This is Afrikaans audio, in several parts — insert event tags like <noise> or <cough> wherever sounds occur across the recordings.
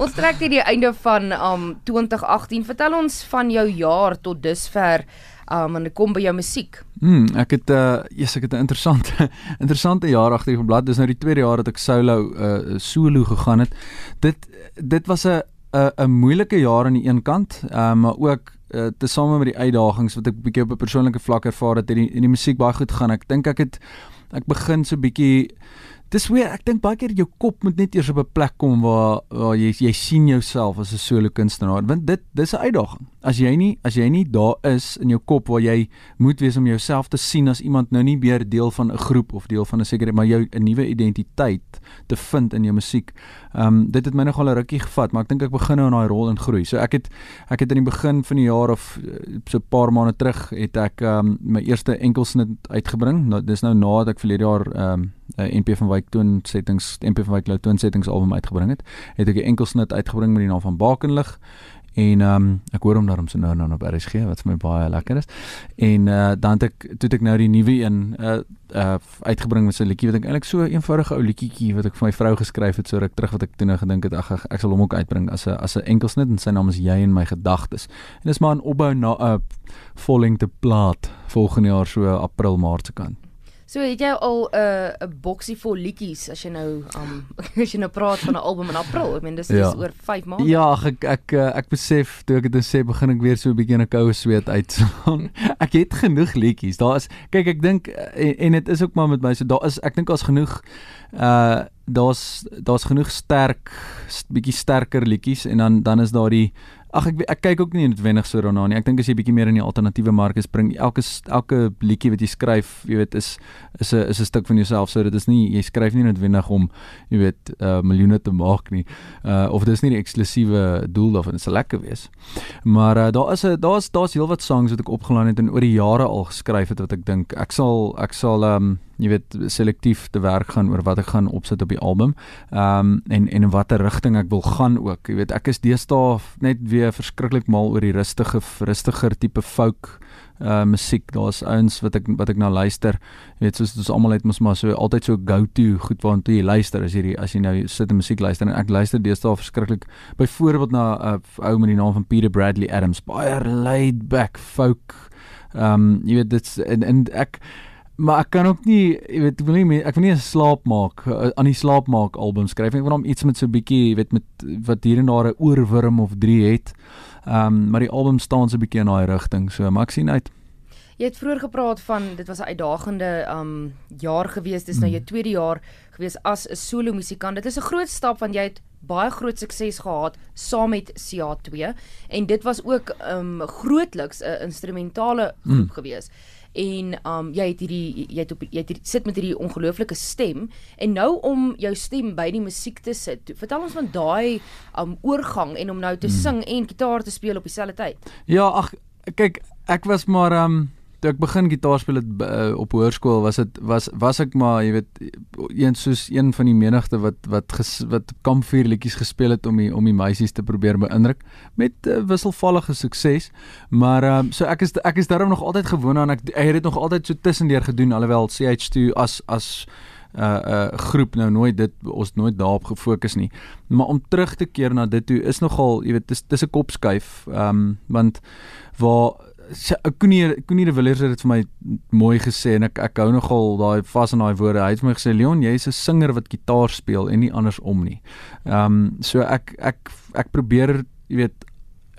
Ons trek hier die einde van um 2018. Vertel ons van jou jaar tot dusver um en kom by jou musiek. Hmm, ek het uh yes, ek het 'n interessante <laughs> interessante jaar agter die blad. Dis nou die tweede jaar dat ek solo uh solo gegaan het. Dit dit was 'n 'n 'n moeilike jaar aan die een kant, uh, maar ook uh, tesame met die uitdagings wat ek bietjie op 'n persoonlike vlak ervaar het, het die die musiek baie goed gaan. Ek dink ek het ek begin so bietjie Dis weer ek dink baie keer jou kop moet net eers op 'n plek kom waar waar jy jy sien jouself as 'n solo kunstenaar want dit dis 'n uitdaging. As jy nie as jy nie daar is in jou kop waar jy moet wees om jouself te sien as iemand nou nie meer deel van 'n groep of deel van 'n sekere maar jou 'n nuwe identiteit te vind in jou musiek. Ehm um, dit het my nogal 'n rukkie gevat, maar ek dink ek begin nou in daai rol ingroei. So ek het ek het in die begin van die jaar of eh, so 'n paar maande terug het ek ehm um, my eerste enkelsnit uitgebring. Nou dis nou nadat ek verlede jaar ehm um, 'n NP van Wyk toonsettings NP van Wyk Cloud toonsettings album uitgebring het, het ek 'n enkelsnit uitgebring met die naam van Bakenlig en ehm um, ek hoor hom daarom so nou nou op RSG wat vir my baie lekker is. En uh dan het ek toe ek nou die nuwe een uh uh uitgebring met 'n liedjie wat ek eintlik so 'n eenvoudige ou liedjie wat ek vir my vrou geskryf het so ruk terug wat ek toe nou gedink het ag ek sal hom ook uitbring as 'n as 'n enkelsnit en sy naam is Jy in my gedagtes. En dis maar 'n opbou na 'n uh, vollengte plaat volgende jaar so April Maart se kant. So het jy al 'n uh, 'n boksie vol liedjies as jy nou um <laughs> as jy nou praat van 'n album in April. Ek meen dis ja. is oor 5 maande. Ja, ek ek ek, ek besef toe ek dit sê begin ek weer so 'n bietjie 'n koue sweet uit. <laughs> ek het genoeg liedjies. Daar is kyk ek dink en, en dit is ook maar met my so daar is ek dink daar's genoeg uh daar's daar's genoeg sterk bietjie sterker liedjies en dan dan is daar die Ag ek ek kyk ook nie noodwendig so daarna nie. Ek dink as jy bietjie meer in die alternatiewe mark is, bring elke elke liedjie wat jy skryf, jy weet, is is 'n is 'n stuk van jouself. So dit is nie jy skryf nie noodwendig om jy weet, uh miljoene te maak nie. Uh of dis nie die eksklusiewe doel daarvan. Dit sal lekker wees. Maar uh daar is 'n daar's daar's heelwat songs wat ek opgelaan het en oor die jare al geskryf het wat ek dink ek sal ek sal um jy weet selektief te werk gaan oor wat ek gaan opsit op die album. Ehm um, en en in watter rigting ek wil gaan ook. Jy weet ek is deesdae net weer verskriklik mal oor die rustige rustiger tipe folk uh musiek. Daar's ouens wat ek wat ek na luister. Jy weet soos ons almal het mos maar so altyd so go-to goed waartoe jy luister as jy as jy nou sit en musiek luister en ek luister deesdae verskriklik byvoorbeeld na 'n uh, ou met die naam van Peter Bradley Adams. Baie laid back folk. Ehm um, jy weet dit's en en ek maar ek kan ook nie jy weet ek wil nie ek wil nie 'n slaap maak eh, aan die slaap maak album skryf ek wil hom iets met so 'n bietjie jy weet met wat hier en daar 'n oorwurm of 3 het. Ehm um, maar die album staan so 'n bietjie in daai rigting so maar ek sien uit Jy het vroeër gepraat van dit was 'n uitdagende um jaar gewees. Dis nou mm. nou jou tweede jaar gewees as 'n solo musikant. Dit is 'n groot stap want jy het baie groot sukses gehad saam met CA2 en dit was ook um grootliks 'n instrumentale groep mm. gewees en um jy het hierdie jy het op jy het hier, sit met hierdie ongelooflike stem en nou om jou stem by die musiek te sit. Vertel ons van daai um oorgang en om nou te hmm. sing en gitaar te speel op dieselfde tyd. Ja, ag kyk, ek was maar um toe ek begin gitaar speel het uh, op hoërskool was dit was was ek maar jy weet een soos een van die menigte wat wat ges, wat kampvuurliedjies gespeel het om die om die meisies te probeer beïndruk met uh, wisselvallige sukses maar um, so ek is ek is daarom nog altyd gewoond aan ek ek het dit nog altyd so tussendeur gedoen alhoewel CH2 as as 'n uh, 'n uh, groep nou nooit dit ons nooit daarop gefokus nie. Maar om terug te keer na dit toe is nogal, jy weet, dis dis 'n kopskuif. Ehm um, want waar Koenie Koenie de Villiers het dit vir my mooi gesê en ek ek hou nogal daai vas in daai woorde. Hy het my gesê Leon, jy's 'n singer wat gitaar speel en nie andersom nie. Ehm um, so ek ek ek probeer, jy weet,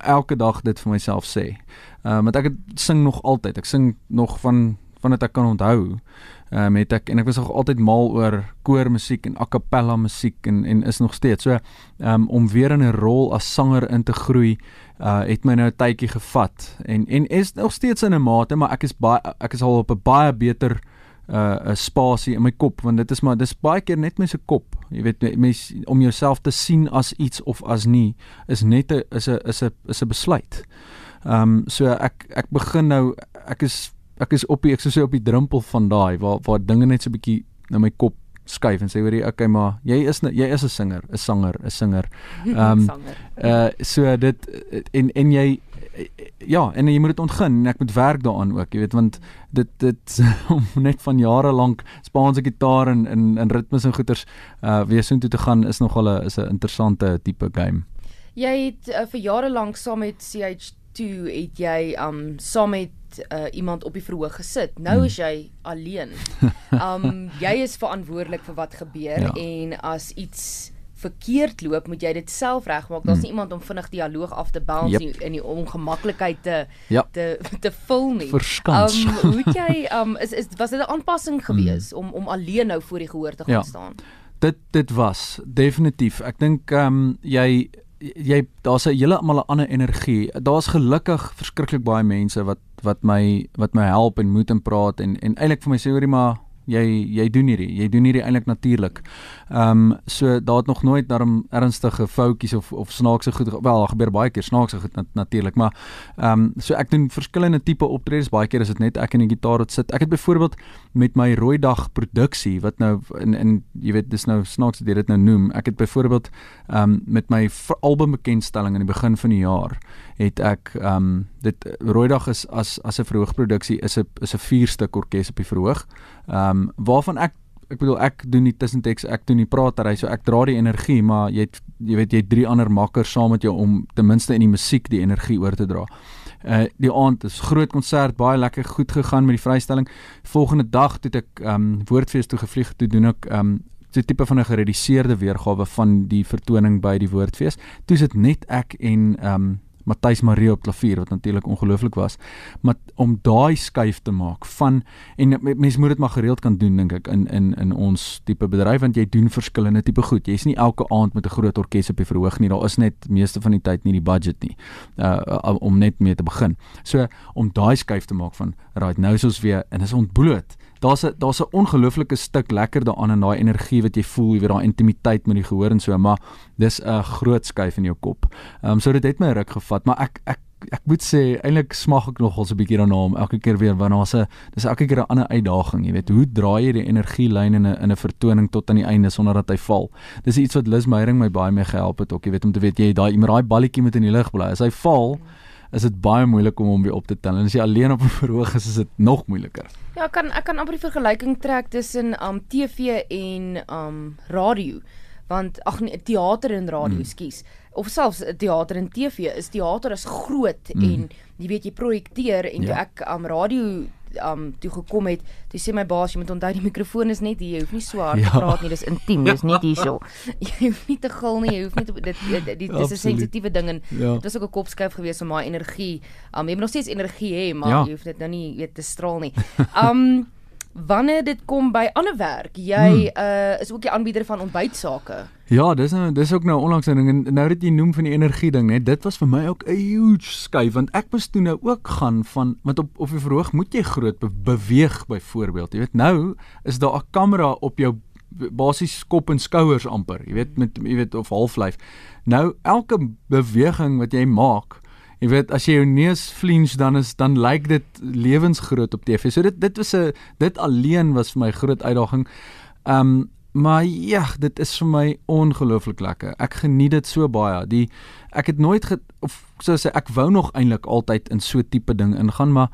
elke dag dit vir myself sê. Ehm um, want ek sing nog altyd. Ek sing nog van van dit ek kan onthou. Ehm um, het ek en ek was nog altyd mal oor koormusiek en a cappella musiek en en is nog steeds. So ehm um, om weer in 'n rol as sanger in te groei uh het my nou 'n tydjie gevat en en is nog steeds in 'n mate maar ek is baie ek is al op 'n baie beter uh 'n spasie in my kop want dit is maar dis baie keer net my se kop jy weet mens om jouself te sien as iets of as nie is net 'n is 'n is 'n is 'n besluit. Ehm um, so ek ek begin nou ek is ek is op die ek sou sê op die drempel van daai waar waar dinge net so 'n bietjie in my kop skuif en sê hoorie okay maar jy is jy is 'n singer 'n sanger 'n singer <laughs> ehm um, uh so dit en en jy ja, en jy moet dit ontgin en ek moet werk daaraan ook, jy weet, want dit dit <laughs> om net van jare lank Spaanse gitaar en in in ritmes en goeters uh weer so toe te gaan is nogal 'n is 'n interessante tipe game. Jy het uh, vir jare lank saam met CH2 het jy um saam met uh, iemand op die verhoog gesit. Nou hmm. is jy alleen. <laughs> Um jy is verantwoordelik vir wat gebeur ja. en as iets verkeerd loop, moet jy dit self regmaak. Daar's hmm. nie iemand om vinnig dialoog af te bounce yep. nie in die ongemaklikheid te yep. te te vul nie. Verskans. Um hoe het jy um is is was dit 'n aanpassing gewees hmm. om om alleen nou voor die gehoor te gaan ja. staan? Dit dit was definitief. Ek dink um jy jy daar's 'n hele almal 'n ander energie. Daar's gelukkig verskriklik baie mense wat wat my wat my help en moet en praat en en eintlik vir my sê hoorie maar jy jy doen hierdie jy doen hierdie eintlik natuurlik. Ehm um, so daar het nog nooit daarom ernstige foutjies of of snaakse goed wel daar gebeur baie keer snaakse goed nat, natuurlik maar ehm um, so ek doen verskillende tipe optredes baie keer is dit net ek en die gitaar wat sit. Ek het byvoorbeeld met my rooi dag produksie wat nou in in jy weet dis nou snaaks dat jy dit nou noem. Ek het byvoorbeeld ehm um, met my album bekendstelling in die begin van die jaar het ek ehm um, dit Rooidag is as as 'n verhoogproduksie is 'n is 'n vier stuk orkes op die verhoog. Ehm um, waarvan ek ek bedoel ek doen die tussenteks ek doen die pratery so ek dra die energie maar jy het, jy weet jy het drie ander makkers saam met jou om ten minste in die musiek die energie oor te dra. Uh die aand is groot konsert baie lekker goed gegaan met die vrystelling. Volgende dag het ek ehm um, woordfees toe gevlieg toe doen ek ehm um, so tipe van 'n gereduseerde weergawe van die vertoning by die woordfees. Toe sit net ek en ehm um, Matthys Marie op klavier wat natuurlik ongelooflik was. Maar om daai skuif te maak van en mense moet dit maar gereeld kan doen dink ek in in in ons tipe bedryf want jy doen verskillende tipe goed. Jy's nie elke aand met 'n groot orkes op die verhoog nie. Daar is net meeste van die tyd nie die budget nie. Uh om net mee te begin. So om daai skuif te maak van right nou is ons weer en is ontbloot daar's 'n daar's 'n ongelooflike stuk lekker daaraan in daai energie wat jy voel, jy weet daai intimiteit met die gehoor en so, maar dis 'n groot skuif in jou kop. Ehm um, so dit het my ruk gevat, maar ek ek ek moet sê eintlik smag ek nogal so 'n bietjie daarna om elke keer weer wanneer daar's 'n dis elke keer 'n ander uitdaging, jy weet, hoe draai jy die energielyn in 'n in 'n vertoning tot aan die einde sonder dat hy val. Dis iets wat Liz Meyering my baie mee gehelp het ook, jy weet om te weet jy daai met daai balletjie moet in die lug bly. As hy val, is dit baie moeilik om hom weer op te tel. En as jy alleen op 'n verhoog is, is dit nog moeiliker. Ja, kan ek kan amper die vergelyking trek tussen um TV en um radio want ag nee teater en radio mm. skus of selfs teater en TV is teater is groot mm. en jy weet jy projekteer en ja. ek um radio um toe gekom het, toe sê my baas jy moet onthou die mikrofoon is net hier, jy hoef nie so hard ja. te praat nie, dis intiem, dis net <laughs> hierso. <laughs> Jy hoef nie te gil nie, jy hoef nie te, dit dit dis 'n sensitiewe ding en ja. dit was ook 'n kopskuif geweest om my energie. Um jy moet nog steeds energie hê, maar ja. jy hoef dit nou nie weet te straal nie. <laughs> Um wanneer dit kom by ander werk, jy hmm. uh is ook die aanbieder van ontbytsake. Ja, dis nou dis ook nou onlangs 'n ding en nou dat jy noem van die energie ding, net dit was vir my ook 'n huge skuif want ek moes toe nou ook gaan van want op of jy verhoog moet jy groot be beweeg byvoorbeeld. Jy weet nou is daar 'n kamera op jou basies kop en skouers amper, jy weet met jy weet of halflyf. Nou elke beweging wat jy maak Jy weet as jy jou neus flinch dan is dan lyk dit lewensgroot op TV. So dit dit was 'n dit alleen was vir my groot uitdaging. Um maar ja, dit is vir my ongelooflik lekker. Ek geniet dit so baie. Die ek het nooit ge, of so sê ek wou nog eintlik altyd in so tipe ding ingaan, maar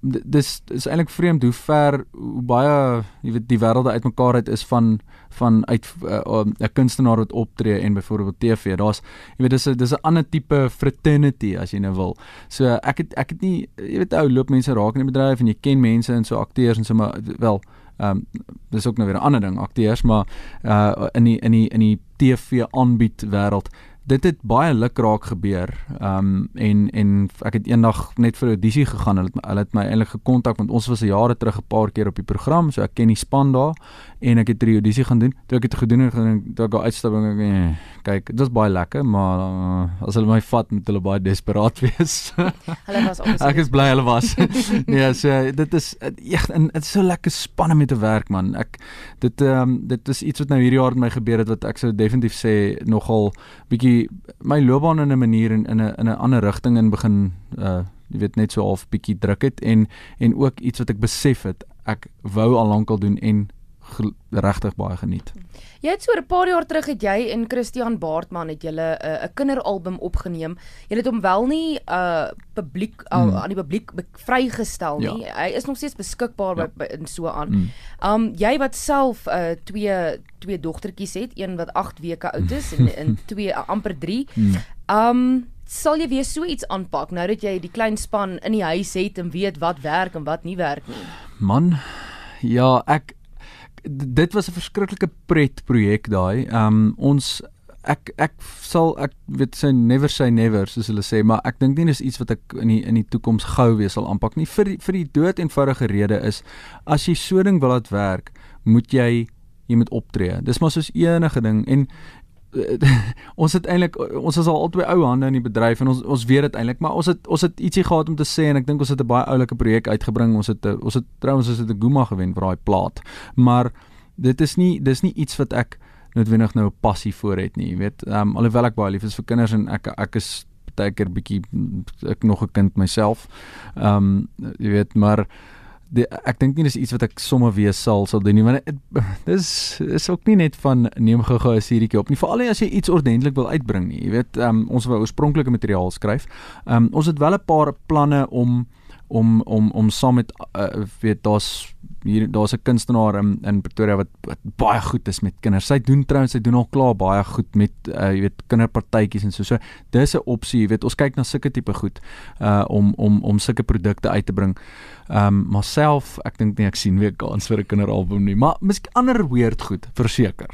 dis is eintlik vreemd hoe ver hoe baie jy weet die wêrelde uitmekaar uit is van van uit eh, 'n uh, kunstenaar wat optree en byvoorbeeld TV. Daar's jy weet dis 'n dis 'n ander tipe fraternity as jy nou wil. So ek het ek het nie jy weet ou loop mense raak in die bedryf en jy ken mense en so akteurs en so maar wel ehm um, dis ook nou weer 'n ander ding akteurs maar uh in die in die in die TV aanbied wêreld dit het baie lukraak gebeur. Ehm um, en en ek het eendag net vir 'n audisie gegaan. Hulle het hulle het my eintlik gekontak want ons was jare terug 'n paar keer op die program, so ek ken die span daar en ek het 'n audisie gaan doen. Toe ek dit gedoen het, toe ek 'n uitstaping ek nee, kyk, dit was baie lekker, maar uh, as hulle my vat met hulle baie desperaat <laughs> wees. hulle was ook Ek is bly hulle was. <laughs> nee, so dit is echt en dit is so lekker spanne met te werk man. Ek dit ehm um, dit is iets wat nou hierdie jaar met my gebeur het wat ek sou definitief sê nogal bietjie my loopbaan in 'n manier in 'n in 'n ander rigting in begin uh jy weet net so half bietjie druk het en en ook iets wat ek besef het ek wou al lankal doen en regtig baie geniet. Jy het so 'n paar jaar terug het jy en Christian Baartman het julle uh, 'n kinderalbum opgeneem. Jy het hom wel nie uh publiek uh, mm. aan die publiek vrygestel nie. Ja. Hy is nog steeds beskikbaar ja. by, by in so aan. Mm. Um jy wat self uh twee twee dogtertjies het, een wat 8 weke oud is en en <laughs> twee uh, amper 3. Mm. Um sal jy weer so iets aanpak nou dat jy die klein span in die huis het en weet wat werk en wat nie werk nie? Man, ja, ek dit was 'n verskriklike pret projek daai. Ehm um, ons ek ek sal ek weet sy never say never soos hulle sê, maar ek dink nie dis iets wat ek in die in die toekoms gou weer sal aanpak nie. Vir die, vir die dood eenvoudige rede is as jy so ding wil laat werk, moet jy jy moet optree. Dis maar soos enige ding en <laughs> ons het eintlik ons is al albei ou hande in die bedryf en ons ons weet dit eintlik maar ons het ons het ietsie gehad om te sê en ek dink ons het 'n baie oulike projek uitgebring. Ons het ons het trouens ons het 'n Guma gewen vir daai plaat maar dit is nie dis nie iets wat ek noodwendig nou 'n passie vir het nie jy weet. Um, alhoewel ek baie lief is vir kinders en ek ek is baie keer bietjie ek nog 'n kind myself ehm um, jy weet maar die, ek dink nie dis iets wat ek sommer weer sal sal doen nie want dit <laughs> dis is ook nie net van neem gou-gou 'n serieetjie op nie veral as jy iets ordentlik wil uitbring nie. Jy weet um, ons wou oorspronklike materiaal skryf. Um, ons het wel 'n paar planne om om om om saam met uh, weet daar's hier daar's 'n kunstenaar in in Pretoria wat, wat baie goed is met kinders. Sy doen trouens, sy doen al klaar baie goed met uh, jy weet kinderpartytjies en so. So dis 'n opsie, jy weet, ons kyk na sulke tipe goed uh om om om sulke produkte uit te bring. Ehm um, maar self, ek dink nie ek sien weer kans vir 'n kinderalbum nie, maar miskien ander weird goed, verseker.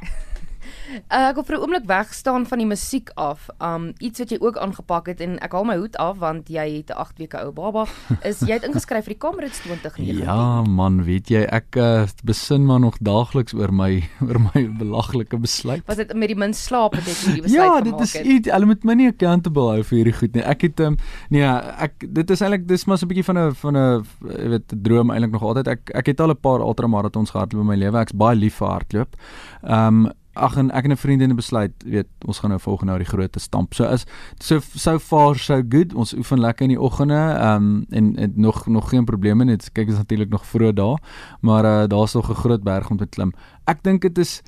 Uh, ek wil vir 'n oomblik wegstaan van die musiek af. Um iets wat jy ook aangepak het en ek haal my hoed af want jy het 'n 8 weke ou baba. Is jy het ingeskryf vir die Kamerits 2019? Ja man, weet jy, ek uh, besin maar nog daagliks oor my <laughs> oor my belaglike besluit. Was dit met die min slaap het ek hierdie besluit ja, gemaak? Ja, dit is iets. Hulle moet my nie accountable hou vir hierdie goed nie. Ek het um, nee, ek dit is eintlik dis maar so 'n bietjie van 'n van 'n jy weet droom eintlik nog altyd. Ek ek het al 'n paar ultramarathons gehardloop in my lewe. Ek's baie lief vir hardloop. Um ag en ek en 'n vriendin het besluit, weet, ons gaan nou volgende nou die groot stamp. So is so so far so good. Ons oefen lekker in die oggende. Ehm um, en, en nog nog geen probleme net. Kyk, is natuurlik nog vroeg daar, maar uh, daar's nog 'n groot berg om te klim. Ek dink dit is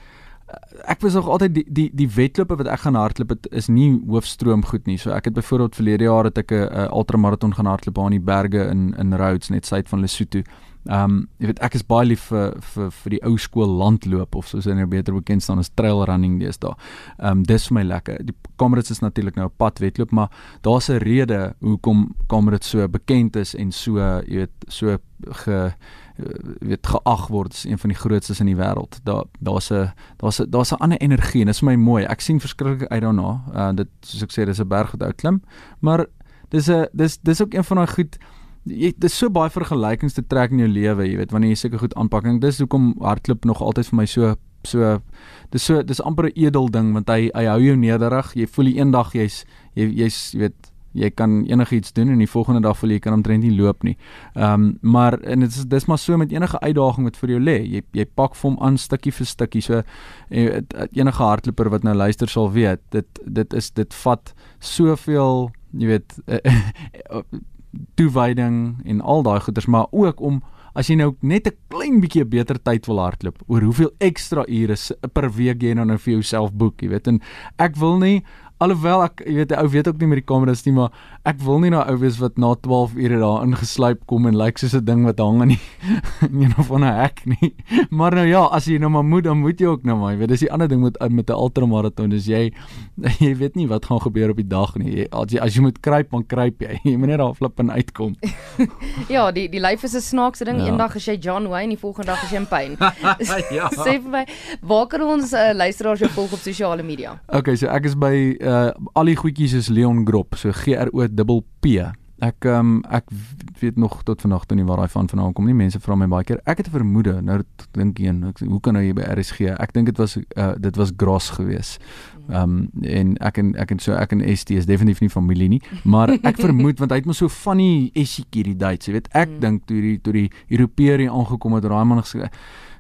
uh, ek was nog altyd die die die wedlope wat ek gaan hardloop het is nie hoofstroom goed nie. So ek het byvoorbeeld verlede jaar het ek 'n ultramaraton gaan hardloop aan die berge in in Rhodes net suid van Lesotho. Ehm um, jy weet ek is baie lief vir vir vir die ou skool landloop of soos hy nou beter bekend staan as trail running daar. Ehm um, dis vir my lekker. Die Comrades is natuurlik nou 'n padwedloop, maar daar's 'n rede hoekom Comrades so bekend is en so jy weet so ge weet geag word as een van die grootstes in die wêreld. Daar daar's 'n daar's 'n daar's 'n ander energie en dit is my mooi. Ek sien verskriklik uit daarna. Uh dit soos ek sê dis 'n berg wat ou klim, maar dis 'n dis dis ook een van daai goed jy dis so baie vergelykings te trek in jou lewe, jy weet, wanneer jy sulke goed aanpak. En dis hoekom hardloop nog altyd vir my so so dis so dis amper 'n edel ding want hy hy hou jou nederig. Jy voel eendag jy's jy jy's jy weet jy kan enigiets doen en die volgende dag voel jy kan omtrent nie loop nie. Ehm um, maar en dit is dis maar so met enige uitdaging wat vir jou lê. Jy jy pak vir hom aan stukkie vir stukkie. So eh, enige hardloper wat nou luister sal weet, dit dit is dit vat soveel, jy weet <laughs> toewyding en al daai goeders, maar ook om as jy nou net 'n klein bietjie beter tyd wil hardloop, oor hoeveel ekstra ure per week jy nou nou vir jouself boek, jy weet. En ek wil nie alhoewel ek jy weet ou weet ook nie met die kameras nie maar ek wil nie na ou wees wat na 12 ure daar ingesluip kom en lyk like soos 'n ding wat hang in <laughs> een of ander hek nie. <laughs> Maar nou ja as jy nou maar moet dan moet jy ook nou maar jy weet dis die ander ding met met 'n ultramaraton dis jy <laughs> jy weet nie wat gaan gebeur op die dag nie. As jy as jy moet kruip dan kruip jy. Jy moet net daar flip en uitkom. Ja die die lyf is 'n snaakse ding. Ja. eendag as jy John Wayne die volgende dag as jy in pyn. Ja. Sê vir my waar kan ons uh, luisteraars jou volg op sosiale media? Okay so ek is by uh, uh al die goedjies is Leon Grop, so G R O dubbel P. Ek um ek weet nog tot vandag toe nie waar daai van vandaan kom nie. Mense vra my baie keer. Ek het 'n vermoede, nou dink een, ek, hoe kan nou jy by RSG? Ek dink dit was uh dit was Gros gewees. Um en ek en ek en so ek en ST is definitief nie familie nie, <laughs> maar ek vermoed want hy het mos so van die Essiekie die Duits, jy weet. Ek mm. dink toe die toe die Europeërs hier aangekom het, raai man gesê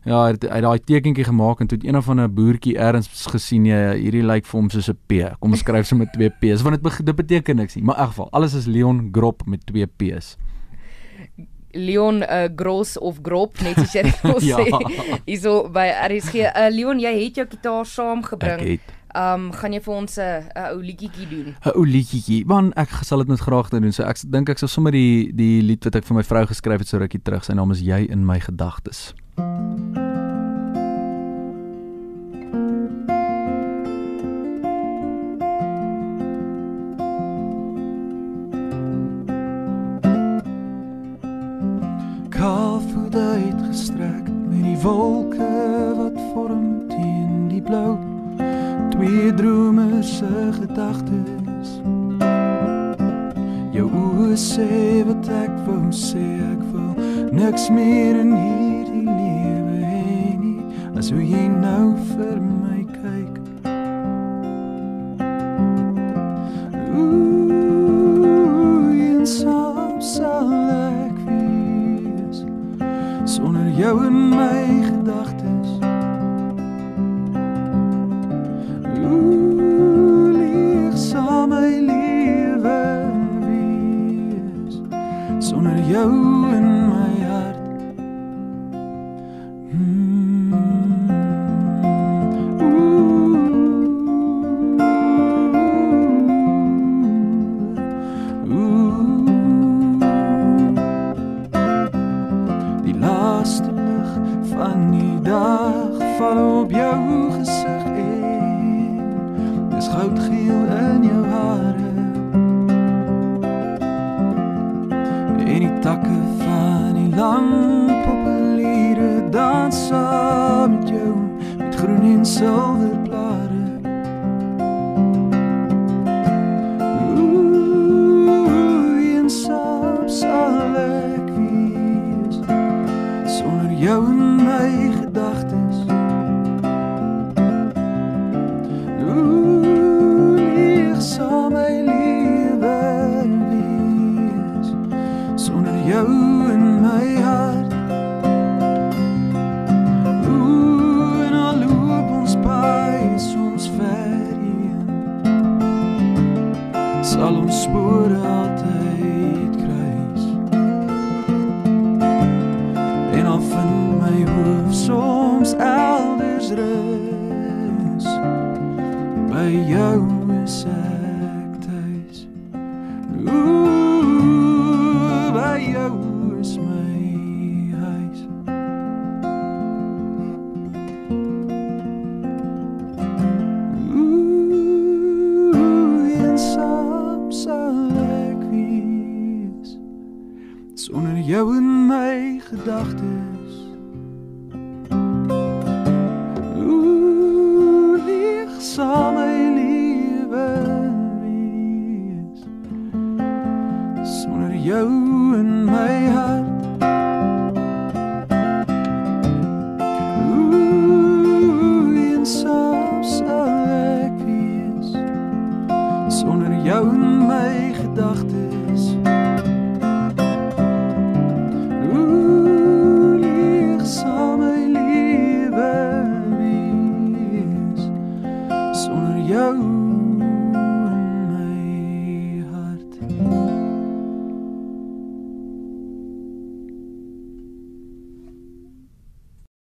Ja, hy het, het daai tekentjie gemaak en toe het een of ander boertjie ergens gesien jy hierdie lyk vir hom soos 'n P. Kom ons skryf sommer twee P's want dit dit beteken niks nie. Maar in elk geval, alles is Leon Grop met twee P's. Leon uh, Gross of Grop net soos jy dit <laughs> wil Ja. sê. Hierso by RSG. Uh, Leon, jy het jou gitaar saamgebring. Ek het um, gaan jy vir ons 'n uh, ou liedjie doen? 'n ou liedjie. Man, ek sal dit met graag doen. So ek dink ek sal sommer die die lied wat ek vir my vrou geskryf het so rukkie terug. Sy naam is Jy in my gedagtes. Kaalvoet sê ek wil niks meer in hierdie lewe hê nie. As hoe jy nou vir my kyk. Ooh, eensaam sal ek wees sonder jou in my gedagtes Die laaste lig van die dag val op jou gesig en dis goudgeel in jou hare. En die takke van die lang populiere dans saam met jou met groen en silwer